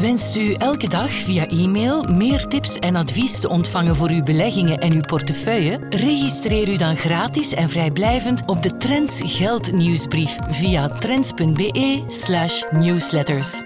Wenst u elke dag via e-mail meer tips en advies te ontvangen voor uw beleggingen en uw portefeuille? Registreer u dan gratis en vrijblijvend op de Trends Geld nieuwsbrief via trends.be/newsletters.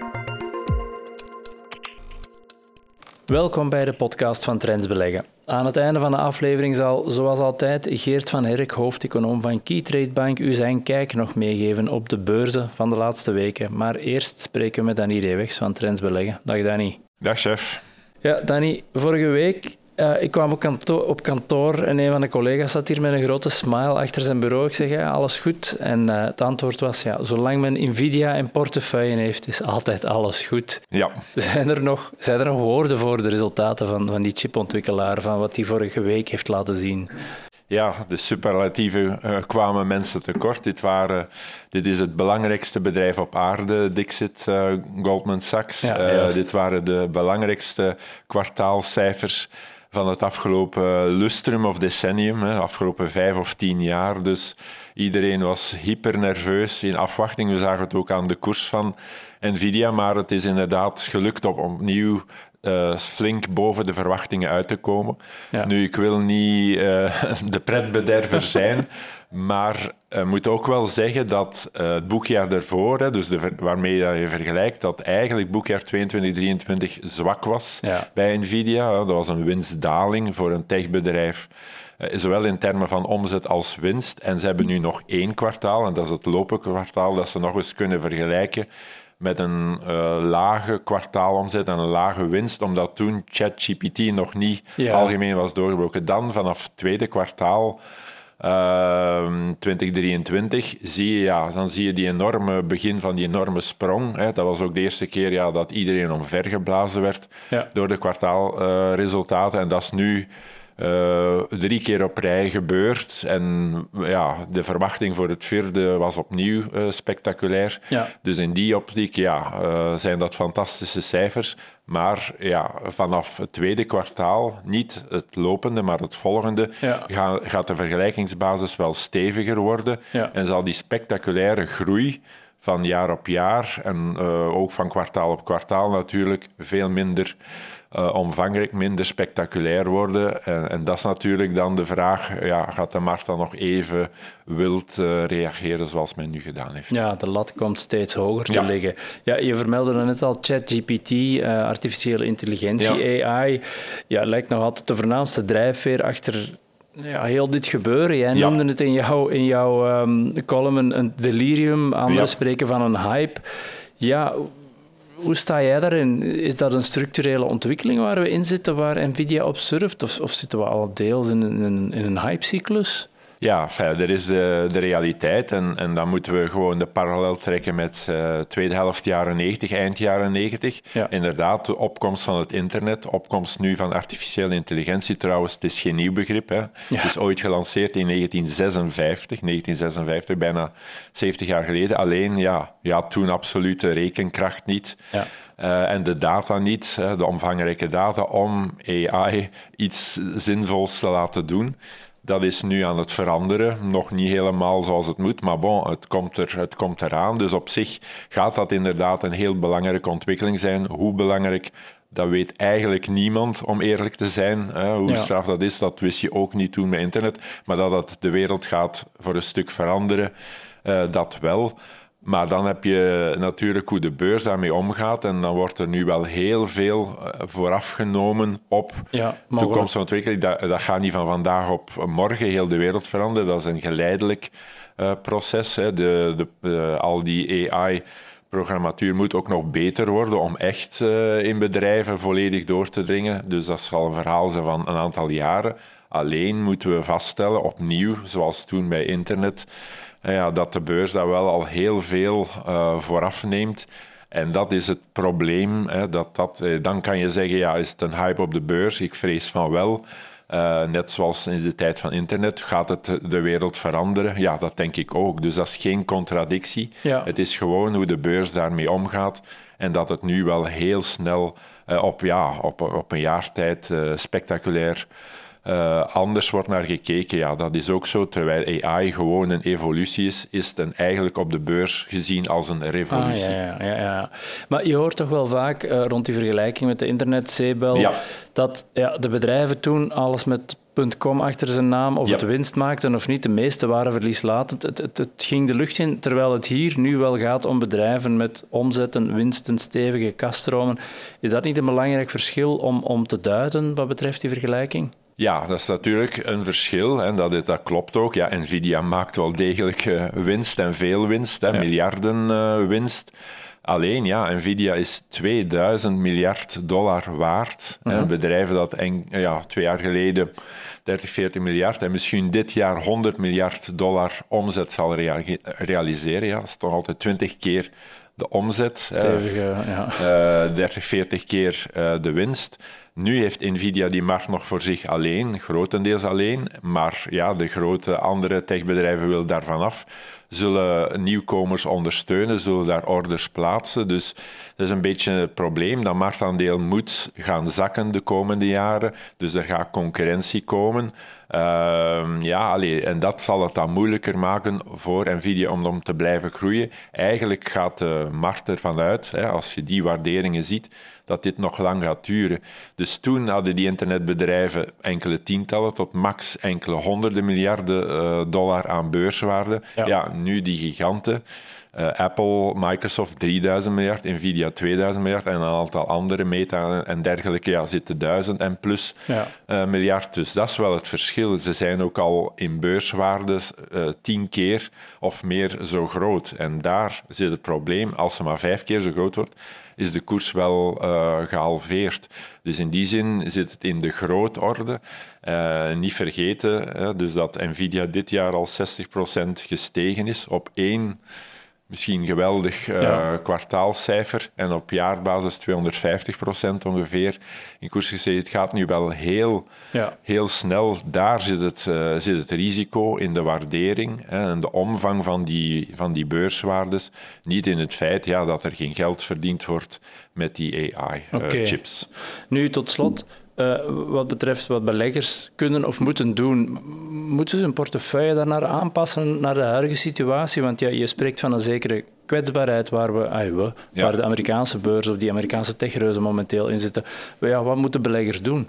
Welkom bij de podcast van Trends Beleggen. Aan het einde van de aflevering zal, zoals altijd, Geert van Herk, hoofdeconoom van Keytrade Bank, u zijn kijk nog meegeven op de beurzen van de laatste weken. Maar eerst spreken we met Danny Reewegs van Trends Beleggen. Dag Danny. Dag chef. Ja, Danny, vorige week uh, ik kwam op kantoor, op kantoor, en een van de collega's zat hier met een grote smile achter zijn bureau. Ik zeg, ja, alles goed? En uh, het antwoord was, ja, zolang men Nvidia in portefeuille heeft, is altijd alles goed. Ja. Zijn er nog, zijn er nog woorden voor de resultaten van, van die chipontwikkelaar, van wat hij vorige week heeft laten zien? ja, de superlatieven uh, kwamen mensen tekort. Dit, waren, dit is het belangrijkste bedrijf op aarde, Dixit, uh, Goldman Sachs. Ja, dit waren de belangrijkste kwartaalcijfers van het afgelopen lustrum of decennium, hè, afgelopen vijf of tien jaar. Dus iedereen was hyper nerveus in afwachting. We zagen het ook aan de koers van Nvidia, maar het is inderdaad gelukt om opnieuw uh, flink boven de verwachtingen uit te komen. Nu, ik wil niet uh, de pretbederver zijn, maar uh, moet ook wel zeggen dat het boekjaar ervoor, hè, dus de, waarmee je vergelijkt, dat eigenlijk boekjaar 2022 zwak was bij Nvidia. Dat was een winstdaling voor een techbedrijf zowel in termen van omzet als winst. En ze hebben nu nog één kwartaal, en dat is het lopende kwartaal, dat ze nog eens kunnen vergelijken met een uh, lage kwartaalomzet en een lage winst, omdat toen ChatGPT nog niet algemeen was doorgebroken. Dan vanaf het tweede kwartaal uh, 2023 zie je, ja, dan zie je die enorme begin van die enorme sprong. Hè. Dat was ook de eerste keer ja, dat iedereen omvergeblazen werd door de kwartaalresultaten. en dat is nu uh, drie keer op rij gebeurd. En ja, de verwachting voor het vierde was opnieuw uh, spectaculair. Ja. Dus in die optiek ja, uh, zijn dat fantastische cijfers. Maar ja, vanaf het tweede kwartaal, niet het lopende, maar het volgende, ja. gaat, gaat de vergelijkingsbasis wel steviger worden. Ja. En zal die spectaculaire groei van jaar op jaar en ook van kwartaal op kwartaal natuurlijk veel minder uh, omvangrijk, minder spectaculair worden. En, en, dat is natuurlijk dan de vraag, ja, gaat de markt dan nog even wild uh, reageren zoals men nu gedaan heeft? Ja, de lat komt steeds hoger te liggen. Ja, je vermeldde net al ChatGPT, uh, artificiële intelligentie, AI. Ja, lijkt nog altijd de voornaamste drijfveer achter ja, heel dit gebeuren. Jij noemde het in jouw, in jouw um, column een, een delirium, anderen spreken van een hype. Ja, hoe sta jij daarin? Is dat een structurele ontwikkeling waar we in zitten, waar Nvidia op surft? Of, of zitten we al deels in, in, in een hypecyclus? Ja, dat is de, de realiteit. En, en dan moeten we gewoon de parallel trekken met uh, tweede helft jaren 90, eind jaren 90. Inderdaad, de opkomst van het internet, opkomst nu van artificiële intelligentie. Trouwens, het is geen nieuw begrip. Hè. Het is ooit gelanceerd in 1956, 1956, bijna 70 jaar geleden. Alleen, ja, ja toen absolute rekenkracht niet. Ja. Uh, en de data niet, de omvangrijke data, om AI iets zinvols te laten doen. Dat is nu aan het veranderen. Nog niet helemaal zoals het moet, maar bon, het komt, er, het komt eraan. Dus op zich gaat dat inderdaad een heel belangrijke ontwikkeling zijn. Hoe belangrijk, dat weet eigenlijk niemand, om eerlijk te zijn. Hoe straf dat is, dat wist je ook niet toen met internet. Maar dat het de wereld gaat voor een stuk veranderen, uh, dat wel. Maar dan heb je natuurlijk hoe de beurs daarmee omgaat. En dan wordt er nu wel heel veel eh, voorafgenomen op ja, toekomstige ontwikkeling. Dat, dat gaat niet van vandaag op morgen heel de wereld veranderen. Dat is een geleidelijk uh, proces. Hè. De, de, al die AI programmatuur moet ook nog beter worden om echt uh, in bedrijven volledig door te dringen. Dus dat zal een verhaal zijn van een aantal jaren. Alleen moeten we vaststellen, opnieuw, zoals toen bij internet, ja, dat de beurs daar wel al heel veel uh, vooraf neemt. En dat is het probleem. Hè, dat dat, eh, dan kan je zeggen, ja, is het een hype op de beurs? Ik vrees van wel. Uh, net zoals in de tijd van internet, gaat het de wereld veranderen? Ja, dat denk ik ook. Dus dat is geen contradictie. Het is gewoon hoe de beurs daarmee omgaat. En dat het nu wel heel snel uh, op, ja, op, op een jaar tijd uh, spectaculair uh, anders wordt naar gekeken. Ja, dat is ook zo. Terwijl AI gewoon een evolutie is, is het eigenlijk op de beurs gezien als een revolutie. Ah, ja, ja, ja, Maar je hoort toch wel vaak uh, rond die vergelijking met de internet-zeebel ja. dat ja, de bedrijven toen alles met .com achter zijn naam, of het winst maakten of niet. De meeste waren verlieslatend. Het, het, het, ging de lucht in, terwijl het hier nu wel gaat om bedrijven met omzetten, winsten, stevige kaststromen. Is dat niet een belangrijk verschil om, om te duiden wat betreft die vergelijking? Ja, dat is natuurlijk een verschil. En dat, dat klopt ook. Ja, Nvidia maakt wel degelijk uh, winst en veel winst, hè, miljarden uh, winst. Alleen, ja, Nvidia is 2000 miljard dollar waard. -huh. Bedrijven dat en, ja, twee jaar geleden 30, 40 miljard en misschien dit jaar 100 miljard dollar omzet zal rea realiseren. Ja, dat is toch altijd 20 keer de omzet. Stevige, ja. 30, 40 keer de winst. Nu heeft Nvidia die markt nog voor zich alleen, grotendeels alleen, maar ja, de grote andere techbedrijven willen daarvan af, zullen nieuwkomers ondersteunen, zullen daar orders plaatsen. Dus dat is een beetje het probleem. Dat marktaandeel moet gaan zakken de komende jaren, dus er gaat concurrentie komen. Uh, ja, allee, en dat zal het dan moeilijker maken voor Nvidia om, om te blijven groeien. Eigenlijk gaat de markt ervan uit, hè, als je die waarderingen ziet, dat dit nog lang gaat duren. Dus toen hadden die internetbedrijven enkele tientallen tot max enkele honderden miljarden uh, dollar aan beurswaarde. Ja. ja, nu die giganten. Uh, Apple, Microsoft 3000 miljard, Nvidia 2000 miljard en een aantal andere, Meta en dergelijke, ja, zitten 1000 en plus ja. uh, miljard. Dus dat is wel het verschil. Ze zijn ook al in beurswaarde uh, tien keer of meer zo groot. En daar zit het probleem. Als ze maar vijf keer zo groot wordt, is de koers wel uh, gehalveerd. Dus in die zin zit het in de grootorde. Uh, niet vergeten dus dat Nvidia dit jaar al 60% gestegen is op één misschien geweldig uh, kwartaalcijfer en op jaarbasis 250 procent ongeveer in koers gezeten. Het gaat nu wel heel, ja. heel snel. Daar zit het, uh, zit het risico in de waardering hè, en de omvang van die, van die beurswaardes. Niet in het feit ja, dat er geen geld verdiend wordt met die AI-chips. Uh, nu tot slot. Uh, wat betreft wat beleggers kunnen of moeten doen. Moeten ze hun portefeuille daarnaar aanpassen naar de huidige situatie? Want ja, je spreekt van een zekere kwetsbaarheid waar, we, ah, we ja. waar de Amerikaanse beurs of die Amerikaanse techreuzen momenteel in zitten. Ja, wat moeten beleggers doen?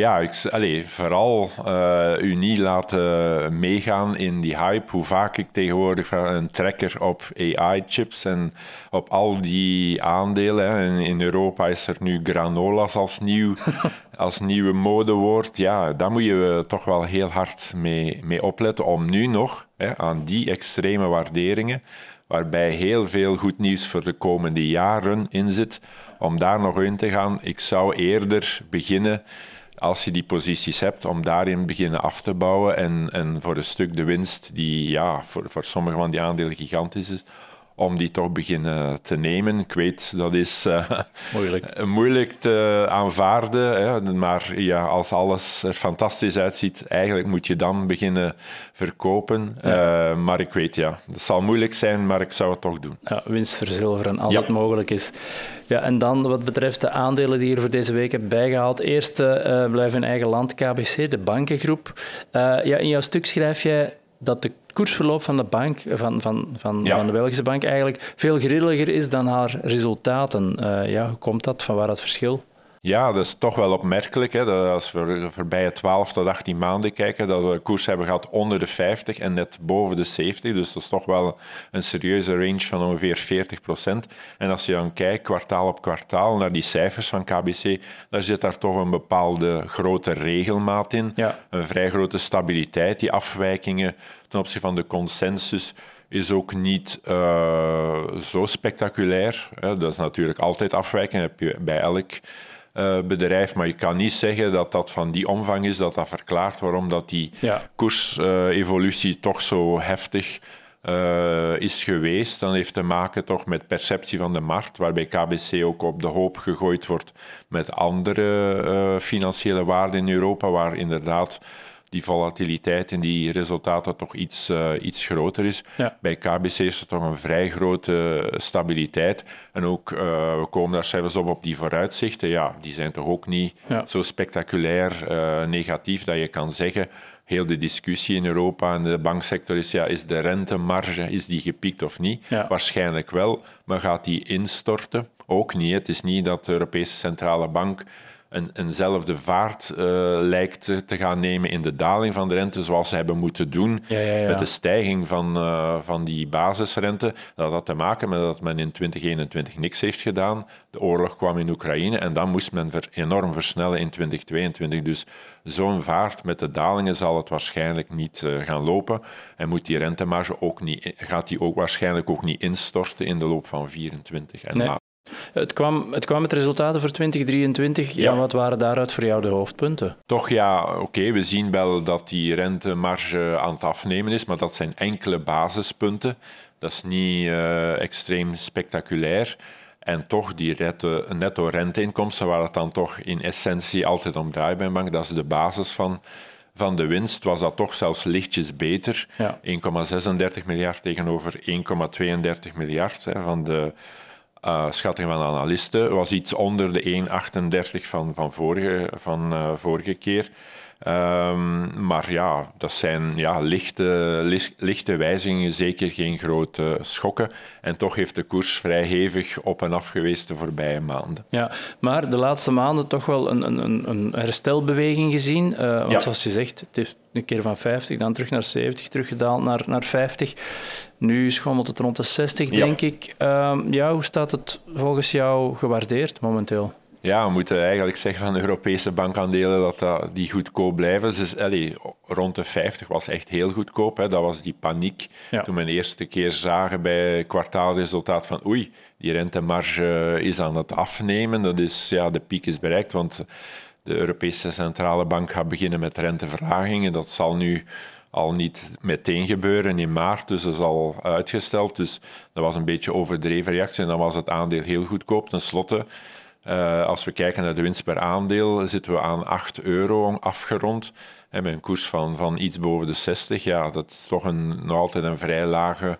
Ja, ik, allez, vooral uh, u niet laten meegaan in die hype. Hoe vaak ik tegenwoordig een trekker op AI-chips en op al die aandelen. Hè. In, in, Europa is er nu granolas als, nieuw, als nieuwe modewoord. Ja, daar moet je toch wel heel hard mee, mee opletten om nu nog hè, aan die extreme waarderingen, waarbij heel veel goed nieuws voor de komende jaren in zit, om daar nog in te gaan. Ik zou eerder beginnen als je die posities hebt, om daarin beginnen af te bouwen en, en voor een stuk de winst, die ja, voor, voor sommige van die aandelen gigantisch is, om die toch beginnen te nemen. Ik weet, dat is uh, moeilijk. moeilijk te aanvaarden, hè, maar ja, als alles er fantastisch uitziet, eigenlijk moet je dan beginnen verkopen. Ja. Uh, maar ik weet, ja, dat zal moeilijk zijn, maar ik zou het toch doen. Ja, winst verzilveren als ja. het mogelijk is. Ja, en dan wat betreft de aandelen die je voor deze week hebt bijgehaald. Eerst uh, blijven in eigen land, KBC, de bankengroep. ja, in jouw stuk schrijf jij dat de koersverloop van de bank, van, van, van, ja. van de Belgische bank eigenlijk veel grilliger is dan haar resultaten. Uh, ja, hoe komt dat? Van waar dat verschil? Ja, dat is toch wel opmerkelijk. Hè, dat als we voorbij 12 tot 18 maanden kijken, dat we koers hebben gehad onder de 50 en net boven de 70. Dus dat is toch wel een serieuze range van ongeveer 40 procent. En als je dan kijkt, kwartaal op kwartaal, naar die cijfers van KBC, dan zit daar toch een bepaalde grote regelmaat in. Ja. Een vrij grote stabiliteit. Die afwijkingen ten opzichte van de consensus is ook niet uh, zo spectaculair. Dat is natuurlijk altijd afwijken, heb je bij elk bedrijf, maar je kan niet zeggen dat dat van die omvang is, dat dat verklaart waarom dat die ja. koersevolutie toch zo heftig uh, is geweest, dan heeft te maken toch met perceptie van de markt, waarbij KBC ook op de hoop gegooid wordt met andere uh, financiële waarden in Europa, waar inderdaad die volatiliteit en die resultaten toch iets, uh, iets groter is. Bij KBC is er toch een vrij grote stabiliteit. En ook, uh, we komen daar zelfs op op die vooruitzichten. Ja, die zijn toch ook niet ja. zo spectaculair uh, negatief dat je kan zeggen heel de discussie in Europa en de banksector is, ja, is de rentemarge, is die gepiekt of niet? Ja. Waarschijnlijk wel, maar gaat die instorten? Ook niet. Het is niet dat de Europese Centrale Bank een, eenzelfde vaart uh, lijkt te gaan nemen in de daling van de rente, zoals ze hebben moeten doen ja, ja, ja. met de stijging van, uh, van die basisrente. Dat had te maken met dat men in 2021 niks heeft gedaan. De oorlog kwam in Oekraïne en dan moest men ver, enorm versnellen in 2022. Dus zo'n vaart met de dalingen zal het waarschijnlijk niet uh, gaan lopen. En moet die rentemarge ook niet, gaat die ook waarschijnlijk ook niet instorten in de loop van 2024 en nee. Het kwam, het kwam met resultaten voor 2023. Ja. wat waren daaruit voor jou de hoofdpunten? Toch ja, oké, we zien wel dat die rentemarge aan het afnemen is, maar dat zijn enkele basispunten. Dat is niet uh, extreem spectaculair. En toch die netto renteinkomsten, waar het dan toch in essentie altijd om draait bij een bank, dat is de basis van, van de winst, was dat toch zelfs lichtjes beter. Ja. 1,36 miljard tegenover 1,32 miljard hè, van de uh, schatting van analisten was iets onder de 1,38 van, van, vorige, van uh, vorige keer. Um, maar ja, dat zijn ja, lichte, lichte wijzigingen, zeker geen grote schokken. En toch heeft de koers vrij hevig op en af geweest de voorbije maanden. Ja, maar de laatste maanden toch wel een, een, een herstelbeweging gezien. Uh, want ja. zoals je zegt, het heeft een keer van 50, dan terug naar 70, teruggedaald naar, naar 50. Nu schommelt het rond de 60, denk ik. Uh, ja, hoe staat het volgens jou gewaardeerd momenteel? Ja, we moeten eigenlijk zeggen van de Europese bankaandelen dat, dat die goedkoop blijven. Dus, allez, rond de 50 was echt heel goedkoop. Hè. Dat was die paniek toen we de eerste keer zagen bij kwartaalresultaat van oei, die rentemarge is aan het afnemen. Dat is, ja, de piek is bereikt, want de Europese Centrale Bank gaat beginnen met renteverlagingen. Dat zal nu al niet meteen gebeuren in maart, dus dat is al uitgesteld. Dus dat was een beetje overdreven reactie en dan was het aandeel heel goedkoop. Ten slotte uh, als we kijken naar de winst per aandeel, zitten we aan 8 euro afgerond. En met een koers van, van iets boven de 60. Ja, dat is toch een, nog altijd een vrij lage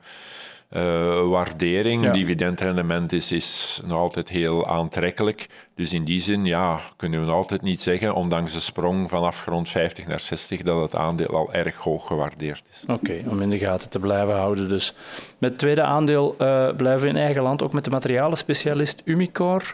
uh, waardering. Ja. Dividendrendement is, is nog altijd heel aantrekkelijk. Dus in die zin ja, kunnen we nog altijd niet zeggen, ondanks de sprong vanaf grond 50 naar 60, dat het aandeel al erg hoog gewaardeerd is. Oké, om in de gaten te blijven houden. Dus met het tweede aandeel uh, blijven we in eigen land, ook met de materialenspecialist Umicore.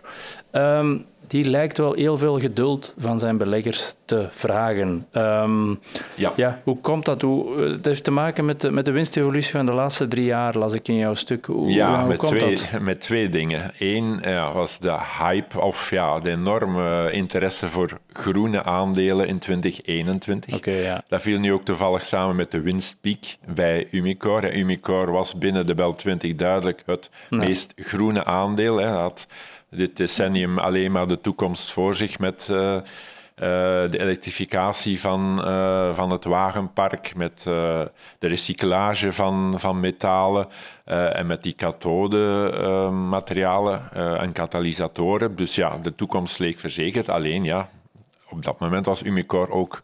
Um, die lijkt wel heel veel geduld van zijn beleggers te vragen. Um, ja. ja. Hoe komt dat? Hoe, het heeft te maken met de, met de winstevolutie van de laatste drie jaar, las ik in jouw stuk. Hoe, ja, hoe met, komt twee, dat? met twee dingen. Eén ja, was de hype of ja, de enorme interesse voor groene aandelen in 2021. Okay, ja. Dat viel nu ook toevallig samen met de winstpiek bij Umicore. Umicore was binnen de Bel 20 duidelijk het meest groene aandeel. Hè. Dat dit decennium alleen maar de toekomst voor zich met uh, uh, de elektrificatie van, uh, van het wagenpark, met de recyclage van, van metalen en met die kathode materialen en katalysatoren. Dus ja, de toekomst leek verzekerd. Alleen ja, op dat moment was Umicore ook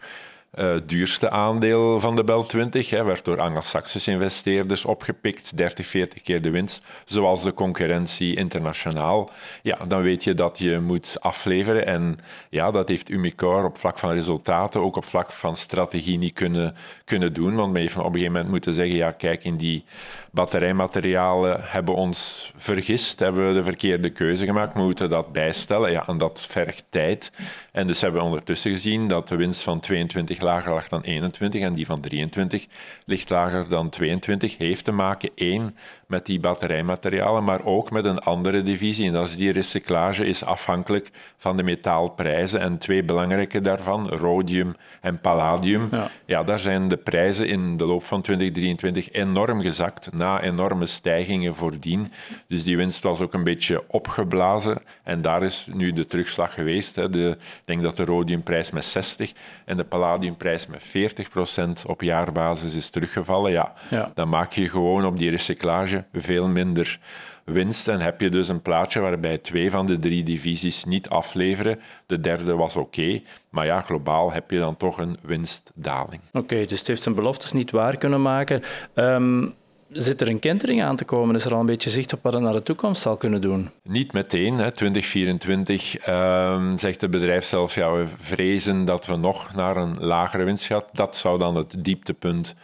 uh, duurste aandeel van de Bel 20. Hè, werd door Anglo-Saxische investeerders opgepikt, 30, 40 keer de winst, zoals de concurrentie internationaal. Ja, dan weet je dat je moet afleveren. En ja, dat heeft Umicore op vlak van resultaten, ook op vlak van strategie niet kunnen, kunnen doen. Want men heeft op een gegeven moment moeten zeggen, ja, kijk, in die batterijmaterialen hebben ons vergist, hebben we de verkeerde keuze gemaakt, we moeten dat bijstellen. Ja, en dat vergt tijd. En dus hebben we ondertussen gezien dat de winst van 22 lager lag dan 21 en die van 23 ligt lager dan 22. Heeft te maken, één, met die batterijmaterialen, maar ook met een andere divisie. En dat is die recyclage is afhankelijk van de metaalprijzen. En twee belangrijke daarvan, rhodium en palladium. Ja. ja, daar zijn de prijzen in de loop van 2023 enorm gezakt na enorme stijgingen voordien. Dus die winst was ook een beetje opgeblazen. En daar is nu de terugslag geweest. Hè. De, ik denk dat de rhodiumprijs met 60 en de palladiumprijs met 40 procent op jaarbasis is teruggevallen. Ja, ja, dan maak je gewoon op die recyclage veel minder winst. En heb je dus een plaatje waarbij twee van de drie divisies niet afleveren. De derde was oké. maar ja, globaal heb je dan toch een winstdaling. Oké, dus het heeft zijn beloftes niet waar kunnen maken. Ehm, Zit er een kentering aan te komen? Is er al een beetje zicht op wat het naar de toekomst zal kunnen doen? Niet meteen. Hè. 2024 ehm, zegt het bedrijf zelf, ja, we vrezen dat we nog naar een lagere winst gaan. Dat zou dan het dieptepunt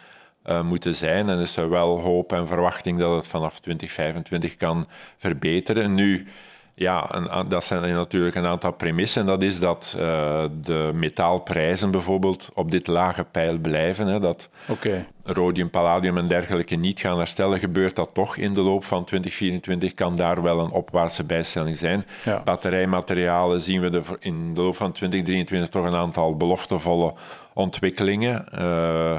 uh, moeten zijn. En is er wel hoop en verwachting dat het vanaf 2025 kan verbeteren. Nu, ja, dat zijn natuurlijk een aantal premissen. En dat is dat uh, de metaalprijzen bijvoorbeeld op dit lage pijl blijven. Hè, dat okay. Rhodium, palladium en dergelijke niet gaan herstellen. Gebeurt dat toch in de loop van 2024, kan daar wel een opwaartse bijstelling zijn. Batterijmaterialen zien we de, in de loop van 2023 toch een aantal beloftevolle ontwikkelingen. Uh,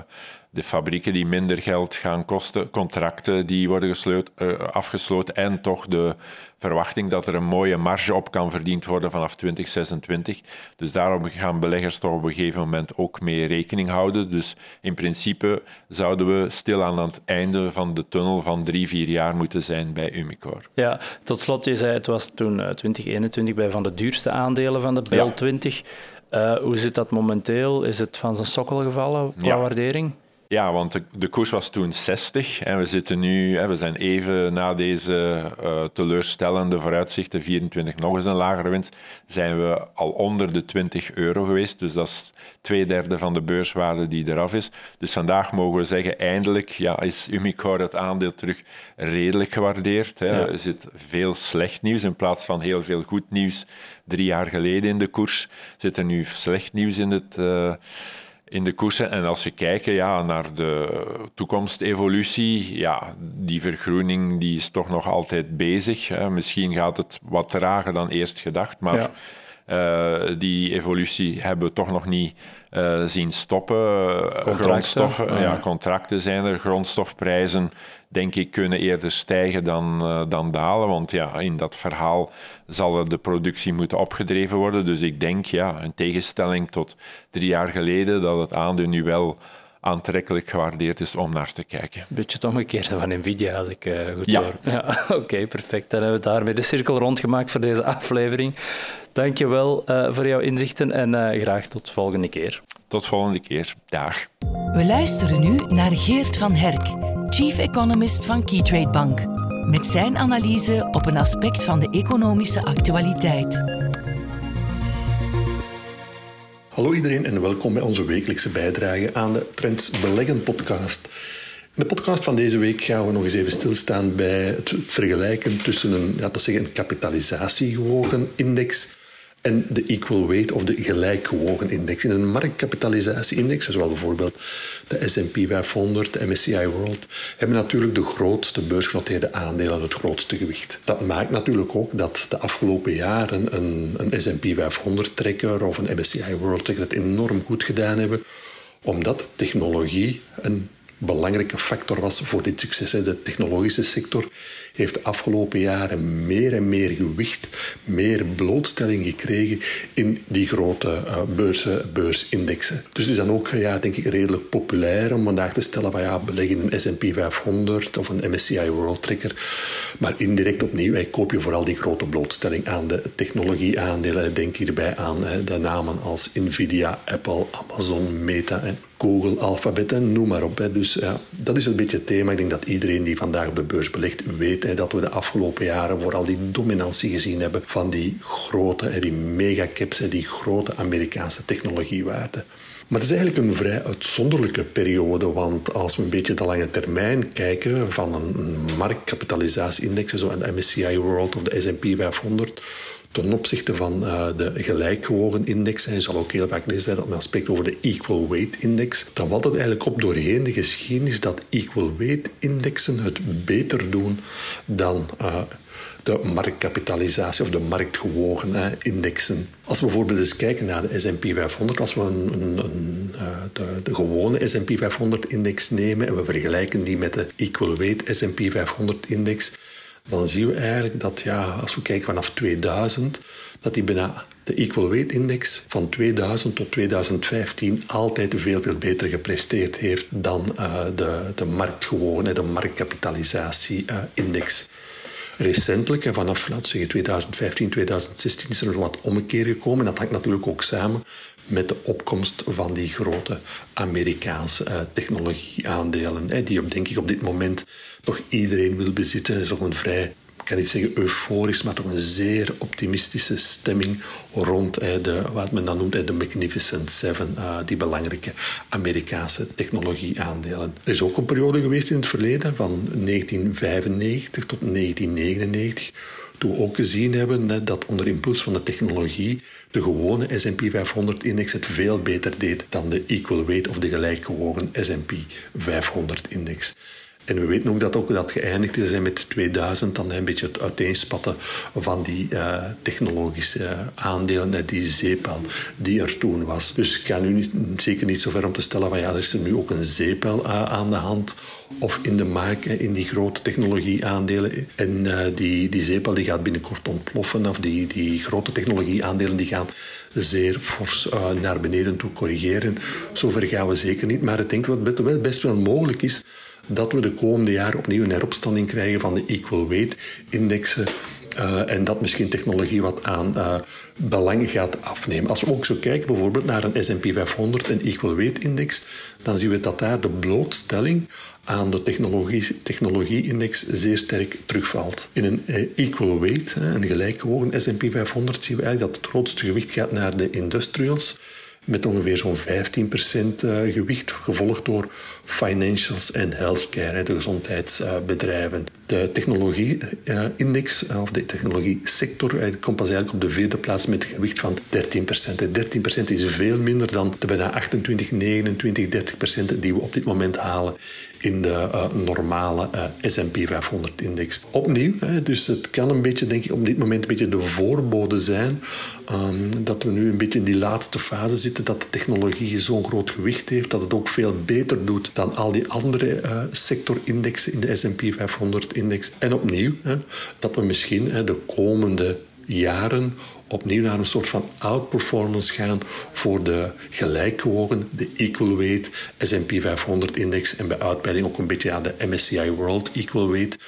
de fabrieken die minder geld gaan kosten, contracten die worden uh, afgesloten en toch de verwachting dat er een mooie marge op kan verdiend worden vanaf 2026. Dus daarom gaan beleggers toch op een gegeven moment ook mee rekening houden. Dus in principe zouden we stil aan het einde van de tunnel van drie, vier jaar moeten zijn bij Umicore. Ja, tot slot, je zei het was toen 2021 bij van de duurste aandelen van de BEL 20. Uh, hoe zit dat momenteel? Is het van zijn sokkel gevallen qua waardering? Ja, want de, de, koers was toen 60 en we zitten nu, hè, we zijn even na deze uh, teleurstellende vooruitzichten, 24 nog eens een lagere winst, zijn we al onder de 20 euro geweest. Dus dat is twee derde van de beurswaarde die eraf is. Dus vandaag mogen we zeggen, eindelijk ja, is Umicore het aandeel terug redelijk gewaardeerd. Hè. Er zit veel slecht nieuws in plaats van heel veel goed nieuws. Drie jaar geleden in de koers zit er nu slecht nieuws in het... Uh, in de koersen. En als we kijken ja, naar de toekomstevolutie, ja, die vergroening die is toch nog altijd bezig. Hè. Misschien gaat het wat trager dan eerst gedacht, maar uh, die evolutie hebben we toch nog niet uh, zien stoppen. Grondstoffen, ja, contracten zijn er, grondstofprijzen denk ik, kunnen eerder stijgen dan, uh, dan dalen. Want ja, in dat verhaal zal er de productie moeten opgedreven worden. Dus ik denk, ja, in tegenstelling tot drie jaar geleden, dat het aandeel nu wel aantrekkelijk gewaardeerd is om naar te kijken. Beetje het omgekeerde van Nvidia, als ik uh, goed ja. hoor. Ja, Oké, perfect. Dan hebben we daarmee de cirkel rondgemaakt voor deze aflevering. Dank je wel uh, voor jouw inzichten en uh, graag tot de volgende keer. Tot volgende keer. Dag. We luisteren nu naar Geert van Herk, Chief Economist van Keytrade Bank, met zijn analyse op een aspect van de economische actualiteit. Hallo iedereen en welkom bij onze wekelijkse bijdrage aan de Trends Beleggen podcast. In de podcast van deze week gaan we nog eens even stilstaan bij het vergelijken tussen een, ja, zeggen, een kapitalisatiegewogen index en de equal weight of de gelijkgewogen index. In een marktkapitalisatie-index, zoals bijvoorbeeld de S&P 500, de MSCI World, hebben natuurlijk de grootste beursgenoteerde aandelen het grootste gewicht. Dat maakt natuurlijk ook dat de afgelopen jaren een, een S&P 500-trekker of een MSCI World-trekker het enorm goed gedaan hebben, omdat technologie een belangrijke factor was voor dit succes. De technologische sector heeft de afgelopen jaren meer en meer gewicht, meer blootstelling gekregen in die grote uh, beurzen, beursindexen. Dus het is dan ook, ja, denk ik, redelijk populair om vandaag te stellen van ja, beleggen in een S&P 500 of een MSCI World Tracker. Maar indirect opnieuw, wij koop je vooral die grote blootstelling aan de technologieaandelen. Denk hierbij aan de namen als Nvidia, Apple, Amazon, Meta en Google, Alphabet en noem maar op. Dus ja, dat is een beetje het thema. Ik denk dat iedereen die vandaag op de beurs belegt weet dat we de afgelopen jaren vooral die dominantie gezien hebben van die grote, die megacaps, die grote Amerikaanse technologiewaarden. Maar het is eigenlijk een vrij uitzonderlijke periode, want als we een beetje de lange termijn kijken van een marktkapitalisatieindex, zoals de MSCI World of de S&P 500, ten opzichte van uh, de gelijkgewogen index. En je zal ook heel vaak lezen dat men spreekt over de equal weight index. Dan valt het eigenlijk op doorheen de geschiedenis dat equal weight indexen het beter doen dan uh, de marktkapitalisatie of de marktgewogen hè, indexen. Als we bijvoorbeeld eens kijken naar de S&P 500, als we een, een, de, gewone S&P 500-index nemen en we vergelijken die met de equal weight S&P 500-index, dan zien we eigenlijk dat ja, als we kijken vanaf 2000, dat die bijna de Equal Weight Index van 2000 tot 2015 altijd veel, veel beter gepresteerd heeft dan uh, de, de marktgewone, de marktkapitalisatie-index. Recentelijk, en vanaf laten we zeggen 2015, 2016, is er wat ommekeer gekomen. Dat hangt natuurlijk ook samen met de opkomst van die grote Amerikaanse uh, technologieaandelen, die op, denk ik op dit moment toch iedereen wil bezitten. Dat is ook een vrij ik kan niet zeggen euforisch, maar toch een zeer optimistische stemming rond de, wat men dan noemt de Magnificent Seven, uh, die belangrijke Amerikaanse technologieaandelen. Er is ook een periode geweest in het verleden, van 1995 tot 1999, toen we ook gezien hebben dat onder impuls van de technologie de gewone S&P 500-index het veel beter deed dan de equal weight of de gelijkgewogen S&P 500-index. En we weten ook dat ook dat geëindigd is met 2000, dan een beetje het uiteenspatten van die uh, technologische aandelen, die zeepel die er toen was. Dus ik ga nu zeker niet zo ver om te stellen van ja, er is er nu ook een zeepel uh, aan de hand of in de maak in die grote technologieaandelen. En uh, die, die zeepel die gaat binnenkort ontploffen, of die, die grote technologieaandelen die gaan zeer fors naar beneden toe corrigeren. Zover gaan we zeker niet, maar ik denk wat best wel mogelijk is dat we de komende jaren opnieuw een heropstanding krijgen van de equal weight indexen. Uh, en dat misschien technologie wat aan uh, belang gaat afnemen. Als we ook zo kijken bijvoorbeeld naar een S&P 500 en Equal Weight Index, dan zien we dat daar de blootstelling aan de technologie-index zeer sterk terugvalt. In een uh, Equal Weight, een gelijkgewogen S&P 500, zien we eigenlijk dat het grootste gewicht gaat naar de industrials met ongeveer zo'n 15% gewicht, gevolgd door financials en healthcare, de gezondheidsbedrijven. De technologie-index, eh, of de technologie-sector, eh, komt pas eigenlijk op de vierde plaats met een gewicht van 13%. 13% is veel minder dan de bijna 28, 29, 30% die we op dit moment halen in de normale S&P 500-index. Opnieuw, dus het kan een beetje, denk ik, op dit moment een beetje de voorbode zijn um, dat we nu een beetje in die laatste fase zitten, dat de technologie zo'n groot gewicht heeft, dat het ook veel beter doet dan al die andere uh, sectorindexen in de S&P 500-index. En opnieuw, hè, dat we misschien hè, de komende jaren opnieuw naar een soort van outperformance gaan voor de gelijkgewogen, de equal weight S&P 500-index en bij uitbreiding ook een beetje aan de MSCI World Equal Weight.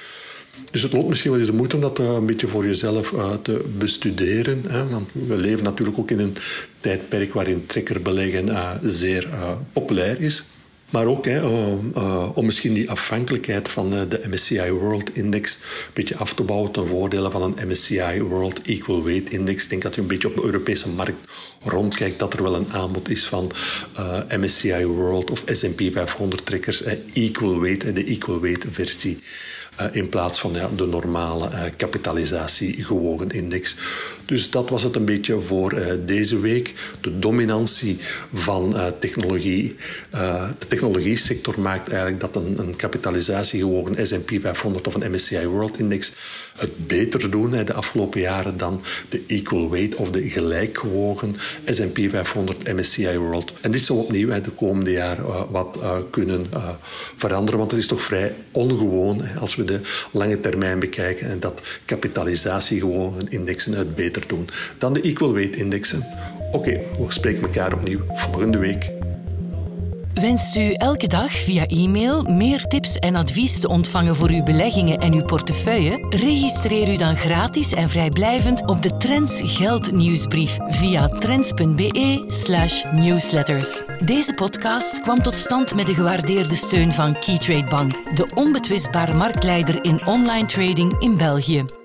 Dus het loont misschien wel eens de moeite om dat uh, een beetje voor jezelf uh, te bestuderen. Want we leven natuurlijk ook in een tijdperk waarin trekkerbeleggen zeer populair is. Maar ook hè, uh, om misschien die afhankelijkheid van uh, de MSCI World Index een beetje af te bouwen ten voordele van een MSCI World Equal Weight Index. Ik denk dat je een beetje op de Europese markt rondkijkt dat er wel een aanbod is van uh, MSCI World of S&P 500 trekkers, Equal Weight, de Equal Weight versie. In plaats van ja, de normale uh, kapitalisatie gewogen index. Dus dat was het een beetje voor uh, deze week. De dominantie van technologie. de technologie sector maakt eigenlijk dat een, een kapitalisatie gewogen S&P 500 of een MSCI World Index het beter doen de afgelopen jaren dan de equal weight of de gelijkgewogen S&P 500 MSCI World. En dit zal opnieuw de komende jaren wat kunnen veranderen, want het is toch vrij ongewoon als we de lange termijn bekijken en dat kapitalisatiegewogen indexen het doen dan de equal weight indexen. Oké, we spreken elkaar opnieuw volgende week. Wenst u elke dag via e-mail meer tips en advies te ontvangen voor uw beleggingen en uw portefeuille? Registreer u dan gratis en vrijblijvend op de Trends Geld nieuwsbrief via trends.be/newsletters. Deze podcast kwam tot stand met de gewaardeerde steun van Keytrade Bank, de onbetwistbare marktleider in online trading in België.